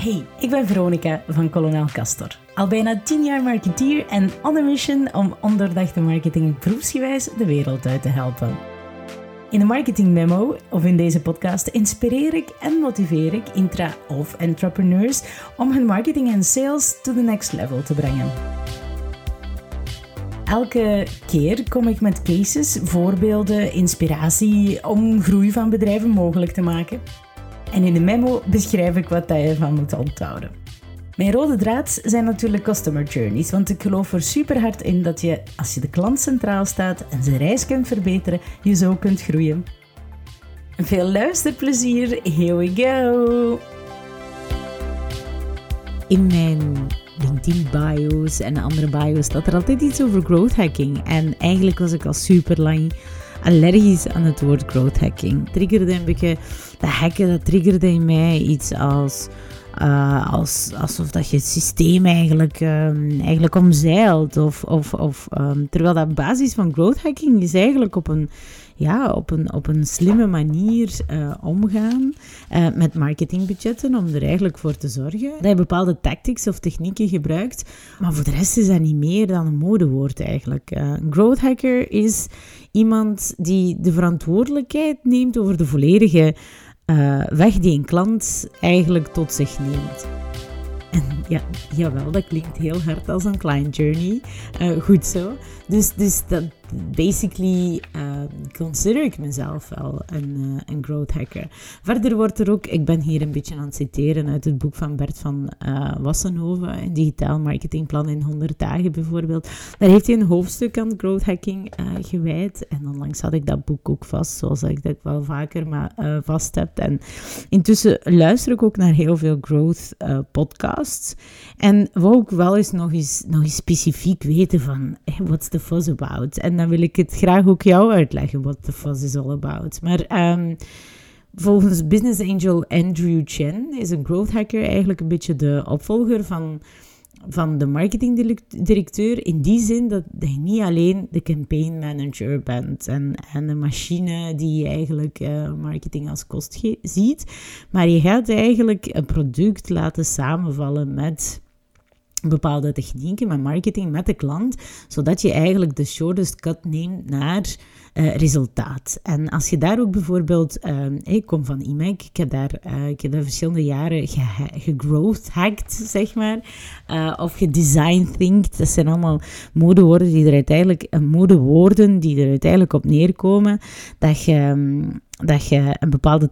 Hey, ik ben Veronica van Colonel Castor. Al bijna 10 jaar marketeer en on a mission om ondoordachte marketing proefsgewijs de wereld uit te helpen. In de Marketing Memo of in deze podcast inspireer ik en motiveer ik intra- of entrepreneurs om hun marketing en sales to the next level te brengen. Elke keer kom ik met cases, voorbeelden, inspiratie om groei van bedrijven mogelijk te maken. En in de memo beschrijf ik wat je ervan moet onthouden. Mijn rode draad zijn natuurlijk customer journeys, want ik geloof er super hard in dat je, als je de klant centraal staat en zijn reis kunt verbeteren, je zo kunt groeien. Veel luisterplezier, here we go! In mijn LinkedIn bio's en andere bio's staat er altijd iets over growth hacking. En eigenlijk was ik al super lang allergisch aan het woord growth hacking. Triggerde een beetje, dat hacken, dat triggerde in mij iets als... Uh, als, alsof dat je het systeem eigenlijk, um, eigenlijk omzeilt. Of, of, of, um, terwijl dat basis van growth hacking is eigenlijk op een ja, op, een, op een slimme manier uh, omgaan uh, met marketingbudgetten. Om er eigenlijk voor te zorgen dat je bepaalde tactics of technieken gebruikt. Maar voor de rest is dat niet meer dan een modewoord eigenlijk. Een growth hacker is iemand die de verantwoordelijkheid neemt over de volledige weg die een klant eigenlijk tot zich neemt. En ja, jawel, dat klinkt heel hard als een client journey. Uh, goed zo. Dus, dus dat, basically uh, consider ik mezelf wel een, uh, een growth hacker. Verder wordt er ook, ik ben hier een beetje aan het citeren uit het boek van Bert van uh, Wassenhoven, een digitaal marketingplan in 100 dagen bijvoorbeeld. Daar heeft hij een hoofdstuk aan growth hacking gewijd. En onlangs had ik dat boek ook vast, zoals ik dat wel vaker maar, vast heb. En intussen luister ik ook naar heel veel growth podcasts. En wou ik wel eens nog eens, nog eens specifiek weten van, hey, what's the fuss about? En dan wil ik het graag ook jou uitleggen, what the fuss is all about. Maar um, volgens business angel Andrew Chen is een growth hacker eigenlijk een beetje de opvolger van, van de marketingdirecteur. In die zin dat je niet alleen de campaign manager bent en, en de machine die eigenlijk uh, marketing als kost ziet. Maar je gaat eigenlijk een product laten samenvallen met bepaalde technieken met marketing met de klant, zodat je eigenlijk de shortest cut neemt naar uh, resultaat. En als je daar ook bijvoorbeeld, uh, ik kom van IMEC, ik heb daar, uh, ik heb daar verschillende jaren gegrowth ge hacked, zeg maar, uh, of gedesign thinkt. Dat zijn allemaal modewoorden die er uiteindelijk, modewoorden die er uiteindelijk op neerkomen, dat je... Um, dat je een bepaalde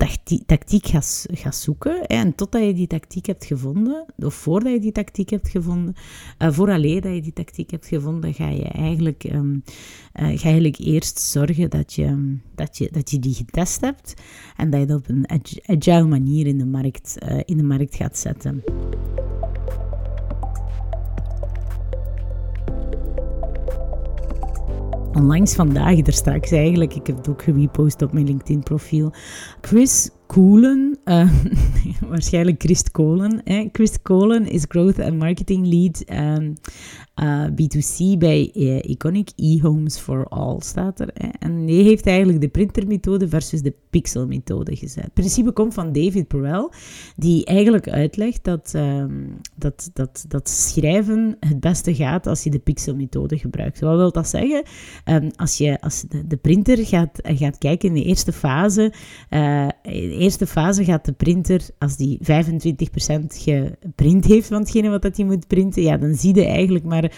tactiek gaat, gaat zoeken. En totdat je die tactiek hebt gevonden, of voordat je die tactiek hebt gevonden, uh, vooraleer dat je die tactiek hebt gevonden, ga je eigenlijk, um, uh, ga eigenlijk eerst zorgen dat je, dat, je, dat je die getest hebt en dat je dat op een agile manier in de markt, uh, in de markt gaat zetten. Onlangs vandaag, er straks eigenlijk, ik heb het ook gerepost op mijn LinkedIn-profiel, Chris Koelen, uh, waarschijnlijk Chris Kolen. Eh? Chris Kolen is Growth and Marketing Lead um, uh, B2C bij uh, Iconic e-Homes for All staat er. En die heeft eigenlijk de printermethode versus de pixelmethode gezet. Het principe komt van David Perel, die eigenlijk uitlegt dat, um, dat, dat, dat schrijven het beste gaat als je de pixelmethode gebruikt. Wat wil dat zeggen? Um, als je als de, printer gaat, gaat kijken in de eerste fase, eerste fase gaat de printer, als die 25% geprint heeft van hetgene wat dat hij moet printen, ja, dan zie je eigenlijk maar uh,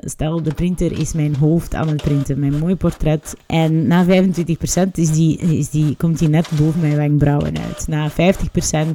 stel, de printer is mijn hoofd aan het printen, mijn mooi portret. En na 25% is die, is die, komt die net boven mijn wenkbrauwen uit. Na 50%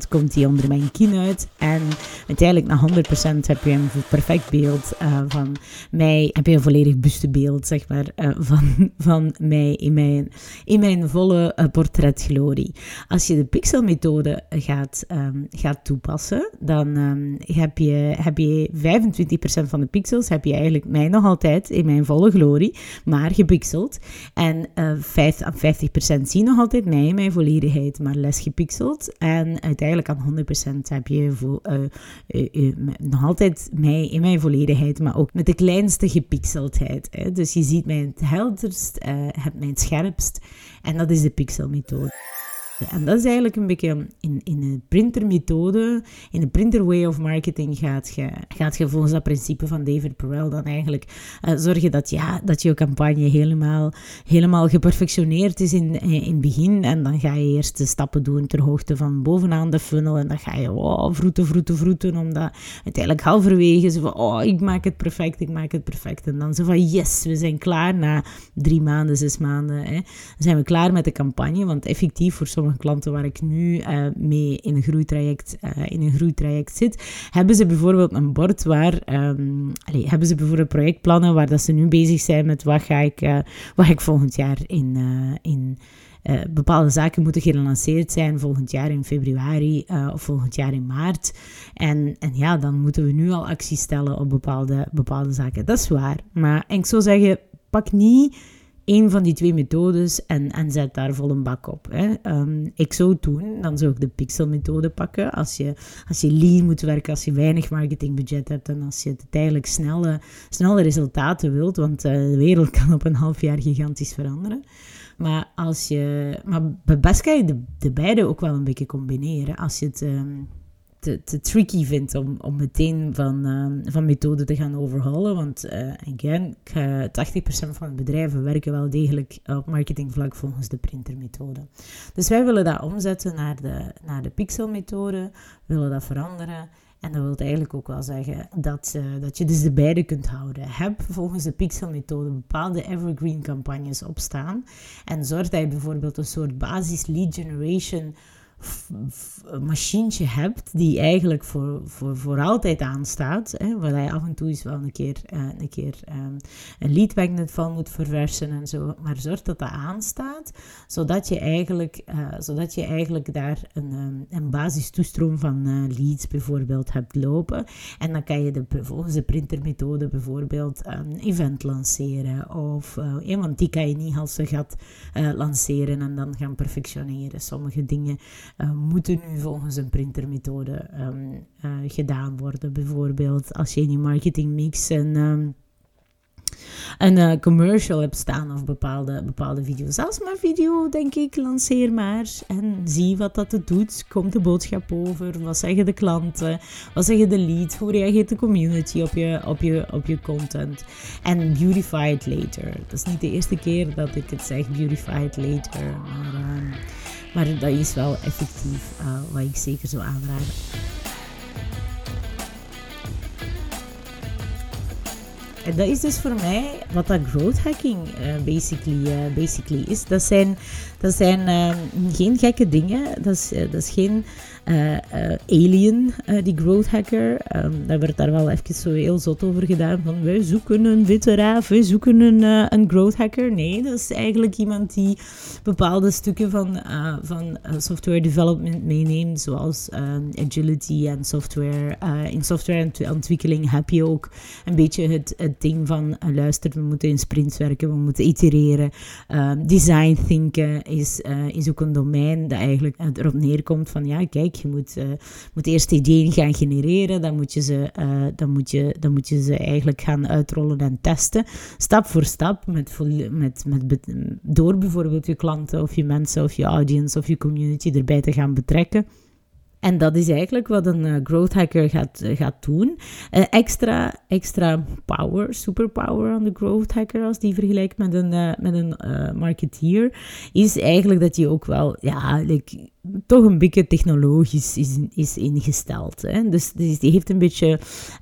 komt die onder mijn kin uit. En uiteindelijk na 100% heb je een perfect beeld uh, van mij. Heb je een volledig bustebeeld, zeg maar, uh, van, van mij in mijn, in mijn volle portretglorie. Als je de pixelmethode gaat, um, gaat toepassen, dan um, heb, je, heb je 25% van de pixels heb je eigenlijk mij nog altijd in mijn volle glorie, maar gepixeld. En uh, 5 aan 50% zie je nog altijd mij in mijn volledigheid, maar les gepixeld. En uiteindelijk aan 100% heb je uh, uh, nog altijd mij in mijn volledigheid, maar ook met de kleinste gepixeldheid. Hè. Dus je ziet mij het helderst, het scherpst. En dat is de pixelmethode. En dat is eigenlijk een beetje in, in de printermethode, in de printer way of marketing gaat je, gaat je volgens dat principe van David Perel dan eigenlijk uh, zorgen dat, ja, dat je campagne helemaal, helemaal geperfectioneerd is in, in het begin. En dan ga je eerst de stappen doen ter hoogte van bovenaan de funnel. En dan ga je oh, vroeten, vroeten, vroeten, omdat uiteindelijk halverwege zo van, oh, ik maak het perfect, ik maak het perfect. En dan zo van, yes, we zijn klaar na drie maanden, zes maanden. Hè. Zijn we klaar met de campagne, want effectief voor sommige klanten waar ik nu uh, mee in een, groeitraject, uh, in een groeitraject zit, hebben ze bijvoorbeeld een bord waar, um, allez, hebben ze bijvoorbeeld projectplannen waar dat ze nu bezig zijn met wat ga ik, uh, wat ik volgend jaar in, in bepaalde zaken moeten gelanceerd zijn volgend jaar in februari of volgend jaar in maart. En, en ja, dan moeten we nu al actie stellen op bepaalde, bepaalde zaken. Dat is waar. Maar ik zou zeggen, pak niet een van die twee methodes en, en zet daar vol een bak op. Hè. Um, ik zou doen, dan zou ik de pixel-methode pakken. Als je, als je lean moet werken, als je weinig marketingbudget hebt en als je uiteindelijk snelle, snelle resultaten wilt, want uh, de wereld kan op een half jaar gigantisch veranderen. Maar, als je, maar best kan je de, de beide ook wel een beetje combineren. Als je het um, te, tricky vindt om, om meteen van, um, van methode te gaan overhalen. Want uh, again, 80% van de bedrijven werken wel degelijk op marketingvlak volgens de printermethode. Dus wij willen dat omzetten naar de, naar de pixelmethode, willen dat veranderen. En dat wil eigenlijk ook wel zeggen dat, uh, dat je dus de beide kunt houden. Heb volgens de Pixel-methode bepaalde evergreen campagnes opstaan. En zorg dat je bijvoorbeeld een soort basis lead generation machientje hebt die eigenlijk voor, voor, voor altijd aanstaat, hè, waar je af en toe eens wel een keer, uh, een, keer um, een lead magnet van moet verversen en zo, maar zorg dat dat aanstaat, zodat je eigenlijk, uh, zodat je eigenlijk daar een, um, een basistoestroom van uh, leads bijvoorbeeld hebt lopen. En dan kan je de, volgens de printermethode bijvoorbeeld een event lanceren, of, want die kan je niet als ze gaat lanceren en dan gaan perfectioneren. Sommige dingen uh, moeten nu volgens een printermethode um, uh, gedaan worden. Bijvoorbeeld als je in je marketingmix een, um, een uh, commercial hebt staan of bepaalde, bepaalde video's. Als maar video, denk ik, lanceer maar en zie wat dat het doet. Komt de boodschap over? Wat zeggen de klanten? Wat zeggen de leads? Hoe reageert de community op je, op je, op je content? En beautify it later. Dat is niet de eerste keer dat ik het zeg, beautify it later. Maar... Maar dat is wel effectief uh, wat ik zeker zou aanraden. En dat is dus voor mij wat dat growth hacking uh, basically, uh, basically is. Dat zijn, dat zijn uh, geen gekke dingen. Dat is, dat is geen uh, Alien, uh, die growth hacker. Um, daar werd daar wel even zo heel zot over gedaan. Van wij zoeken een witte raaf, wij zoeken een, een growth hacker. Nee, dat is eigenlijk iemand die bepaalde stukken van, van software development meeneemt. Zoals agility en software. in softwareontwikkeling heb je ook een beetje het, het ding van luister, we moeten in sprints werken, we moeten itereren. Ehm, design thinken is, is ook een domein dat eigenlijk erop neerkomt van ja, kijk, je moet, uh, moet eerst ideeën gaan genereren, dan moet, je ze, uh, dan, moet je, dan moet je ze eigenlijk gaan uitrollen en testen, stap voor stap, met, met, met, door bijvoorbeeld je klanten of je mensen of je audience of je community erbij te gaan betrekken. En dat is eigenlijk wat een uh, growth hacker gaat, uh, gaat doen. Uh, extra, extra power, superpower aan de growth hacker, als die vergelijkt met een, met een marketeer, is eigenlijk dat je ook wel, ja, like, toch een beetje technologisch is, is ingesteld. Hè? Dus, dus die heeft een beetje,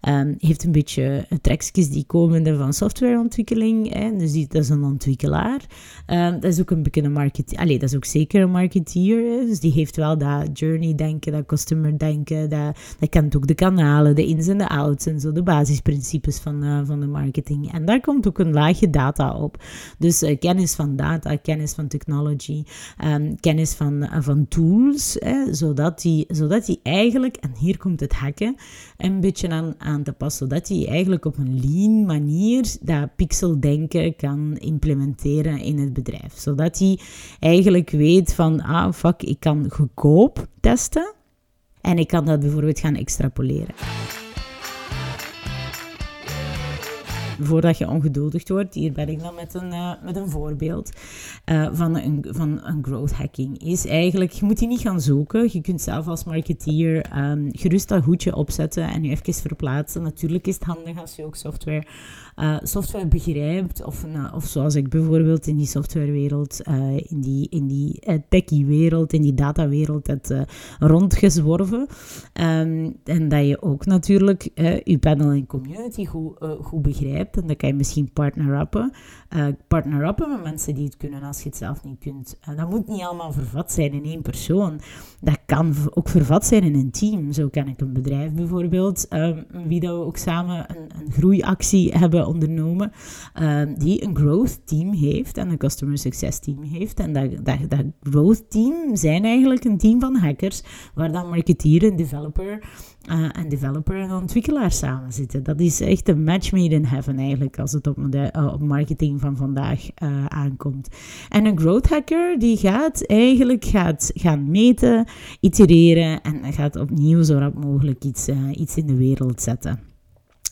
um, heeft een beetje trekjes die komen van softwareontwikkeling. Hè? Dus die, dat is een ontwikkelaar. Um, dat is ook een beetje een marketeer. Allee, dat is ook zeker een marketeer. Dus die heeft wel dat journey denken, dat customer denken. Dat, dat kent ook de kanalen, de ins en de outs en zo, de basisprincipes van, uh, van de marketing. En daar komt ook een laagje data op. Dus uh, kennis van data, kennis van technology, um, kennis van, van tools zodat, die, zodat die eigenlijk, en hier komt het hacken, een beetje aan, aan te passen, zodat hij eigenlijk op een lean manier dat pixeldenken kan implementeren in het bedrijf. Zodat hij eigenlijk weet van, ah fuck, ik kan goedkoop testen en ik kan dat bijvoorbeeld gaan extrapoleren. Voordat je ongeduldig wordt, hier ben ik dan met een, uh, met een voorbeeld uh, van, een, van een growth hacking, is eigenlijk, je moet die niet gaan zoeken. Je kunt zelf als marketeer um, gerust dat hoedje opzetten en je even verplaatsen. Natuurlijk is het handig als je ook software uh, software begrijpt, of, nou, of zoals ik bijvoorbeeld in die softwarewereld, in die, in die techie-wereld, in die datawereld heb rondgezworven. Um, en dat je ook natuurlijk je panel en community goed, goed begrijpt. En dan kan je misschien partner-uppen. partner-uppen met mensen die het kunnen als je het zelf niet kunt. dat moet niet allemaal vervat zijn in één persoon. Dat kan ook vervat zijn in een team. Zo ken ik een bedrijf bijvoorbeeld, um, wie dat we ook samen een, een groeiactie hebben ondernomen, ehm, die een growth team heeft en een customer success team heeft. En dat, dat, dat growth team zijn eigenlijk een team van hackers, waar dan marketeer, een developer, uh, en developer en ontwikkelaar samen zitten. Dat is echt een match made in heaven eigenlijk, als het op, uh, op marketing van vandaag uh, aankomt. En een growth hacker, die gaat eigenlijk gaat gaan meten, itereren en gaat opnieuw zo rap mogelijk iets, iets in de wereld zetten.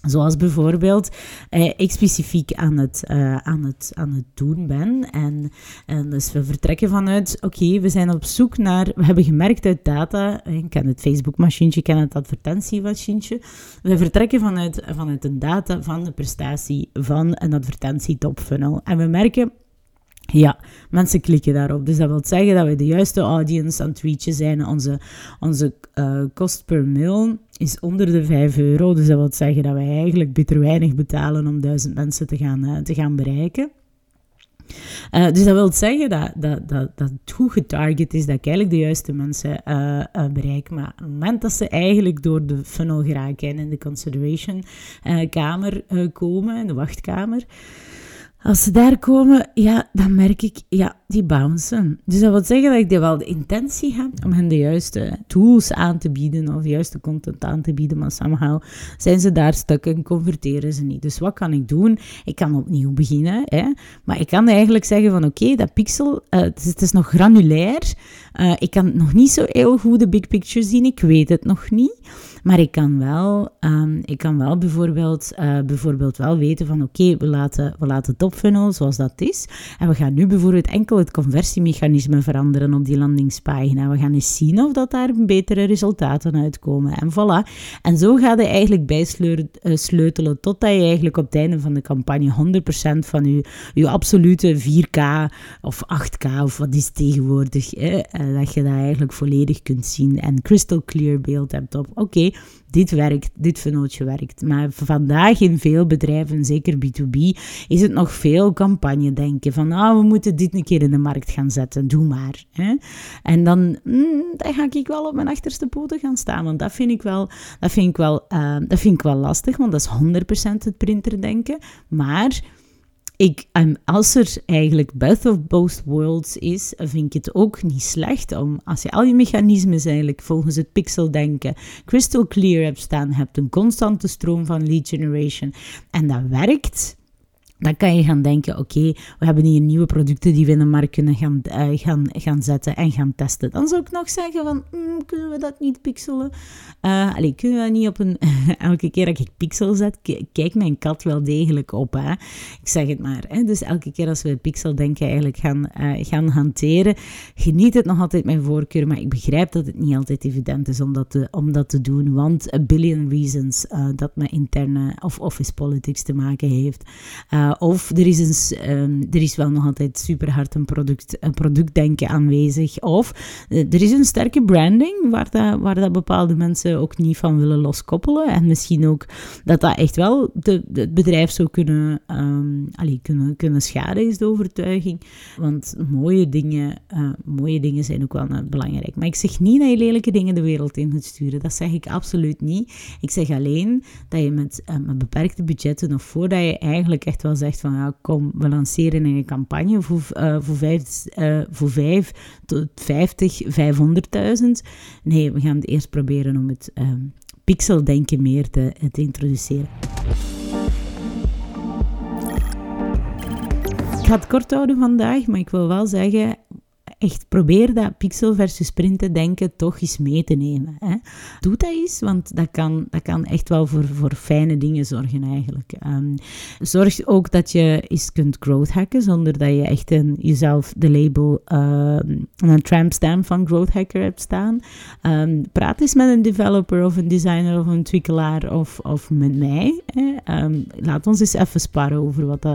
Zoals bijvoorbeeld eh, ik specifiek aan het, uh, aan, het, aan het doen ben. En, en dus we vertrekken vanuit, oké, we zijn op zoek naar, we hebben gemerkt uit data, eh, ik ken het Facebook-machientje, ik ken het advertentiemachientje. We vertrekken vanuit, vanuit de data van de prestatie van een advertentie top funnel. En we merken, ja, mensen klikken daarop. Dus dat wil zeggen dat we de juiste audience aan het zijn. Onze, onze uh, kost per mail is onder de 5 euro. Dus dat wil zeggen dat wij eigenlijk bitter weinig betalen om duizend mensen te gaan, uh, te gaan bereiken. Uh, dus dat wil zeggen dat, dat, dat, dat het goed getarget is, dat ik eigenlijk de juiste mensen uh, bereik. Maar op het moment dat ze eigenlijk door de funnel geraken en in de consideration kamer komen, in de wachtkamer, als ze daar komen, ja, dan merk ik, ja, die bouncen. Dus dat wil zeggen dat ik wel de intentie heb om hen de juiste tools aan te bieden of de juiste content aan te bieden, maar somehow zijn ze daar stuk en converteren ze niet. Dus wat kan ik doen? Ik kan opnieuw beginnen, hè? maar ik kan eigenlijk zeggen van oké, dat pixel, uh, het, is, nog granulair, uh, ik kan nog niet zo heel goed de big picture zien, ik weet het nog niet. Maar ik kan wel, um, ik kan wel bijvoorbeeld, uh, bijvoorbeeld wel weten van oké, we, laten, we laten top funnel zoals dat is. En we gaan nu bijvoorbeeld enkel het conversiemechanisme veranderen op die landingspagina. We gaan eens zien of dat daar betere resultaten uitkomen. En voilà. En zo gaat je eigenlijk bijsleutelen eh, totdat je eigenlijk op het einde van de campagne 100% van je, je absolute 4K of 8K of wat is tegenwoordig, eh, dat je dat eigenlijk volledig kunt zien en crystal clear beeld hebt op oké, dit werkt, dit funneltje werkt. Maar vandaag in veel bedrijven, zeker B2B, is het nog veel campagne denken van, ah, we moeten dit een keer in de markt gaan zetten, doe maar. Hè? En dan, mm, dan ga ik wel op mijn achterste poten gaan staan, want dat vind ik wel, dat vind ik wel, uh, dat vind ik wel lastig, want dat is 100% het printer denken. Maar ik, um, als er eigenlijk best of both worlds is, vind ik het ook niet slecht om, als je al je mechanismes eigenlijk volgens het pixeldenken crystal clear hebt staan, hebt een constante stroom van lead generation en dat werkt, dan kan je gaan denken, oké, we hebben hier nieuwe producten die we in de markt kunnen gaan, uh, gaan, gaan zetten en gaan testen. Dan zou ik nog zeggen van, mm, kunnen we dat niet pixelen? Uh, allee, kunnen we niet op een... elke keer dat ik pixel zet, kijkt mijn kat wel degelijk op. Hè? Ik zeg het maar. Hè? Dus elke keer als we pixel denken eigenlijk gaan, uh, gaan hanteren, geniet het nog altijd mijn voorkeur, maar ik begrijp dat het niet altijd evident is om dat te, om dat te doen, want a billion reasons dat met interne of office politics te maken heeft. Uh, of er is, een, um, er is wel nog altijd super hard een, product, een productdenken aanwezig. Of uh, er is een sterke branding waar, dat, waar dat bepaalde mensen ook niet van willen loskoppelen. En misschien ook dat dat echt wel de, het bedrijf zou kunnen, allee, kunnen, kunnen schaden, is de overtuiging. Want mooie dingen, uh, mooie dingen zijn ook wel belangrijk. Maar ik zeg niet dat je lelijke dingen de wereld in moet sturen. Dat zeg ik absoluut niet. Ik zeg alleen dat je met, met beperkte budgetten, of voordat je eigenlijk echt wel zegt van ja, kom, we lanceren een campagne voor, uh, voor, vijf, uh, voor vijf tot 50, 500.000. Nee, we gaan het eerst proberen om het uh, pixeldenken meer te, te introduceren. Ik ga het kort houden vandaag, maar ik wil wel zeggen, echt probeer dat pixel versus printen denken toch eens mee te nemen. Hè. Doe dat eens, want dat kan, dat kan echt wel voor, voor fijne dingen zorgen eigenlijk. Um, zorg ook dat je eens kunt growth hacken zonder dat je echt een, jezelf de label um, een tramp stamp van growth hacker hebt staan. Um, praat eens met een developer of een designer of een ontwikkelaar of, of met mij. Hè. Laat ons eens even sparren over wat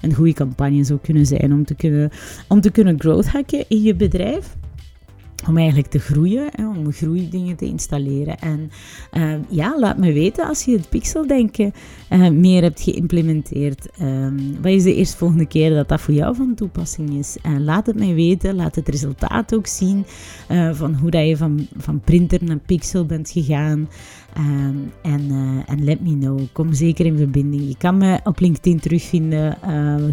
een goede campagne zou kunnen zijn om te kunnen, om te kunnen growth hacken in je bedrijf om eigenlijk te groeien, hè, om groeidingen te installeren. En uh, ja, laat me weten als je het pixeldenken uh, meer hebt geïmplementeerd. Um, wat is de eerstvolgende keer dat dat voor jou van toepassing is? Uh, laat het mij weten, laat het resultaat ook zien van hoe dat je van, van printer naar pixel bent gegaan. Um, en, en let me know. Kom zeker in verbinding. Je kan me op LinkedIn terugvinden,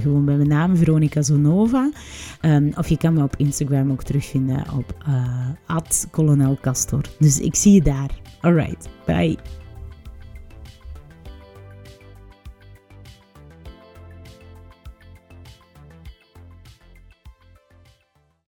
gewoon bij mijn naam, Veronica Zonova. Of je kan me op Instagram ook terugvinden op uh, Castor. Dus ik zie je daar. Alright, bye.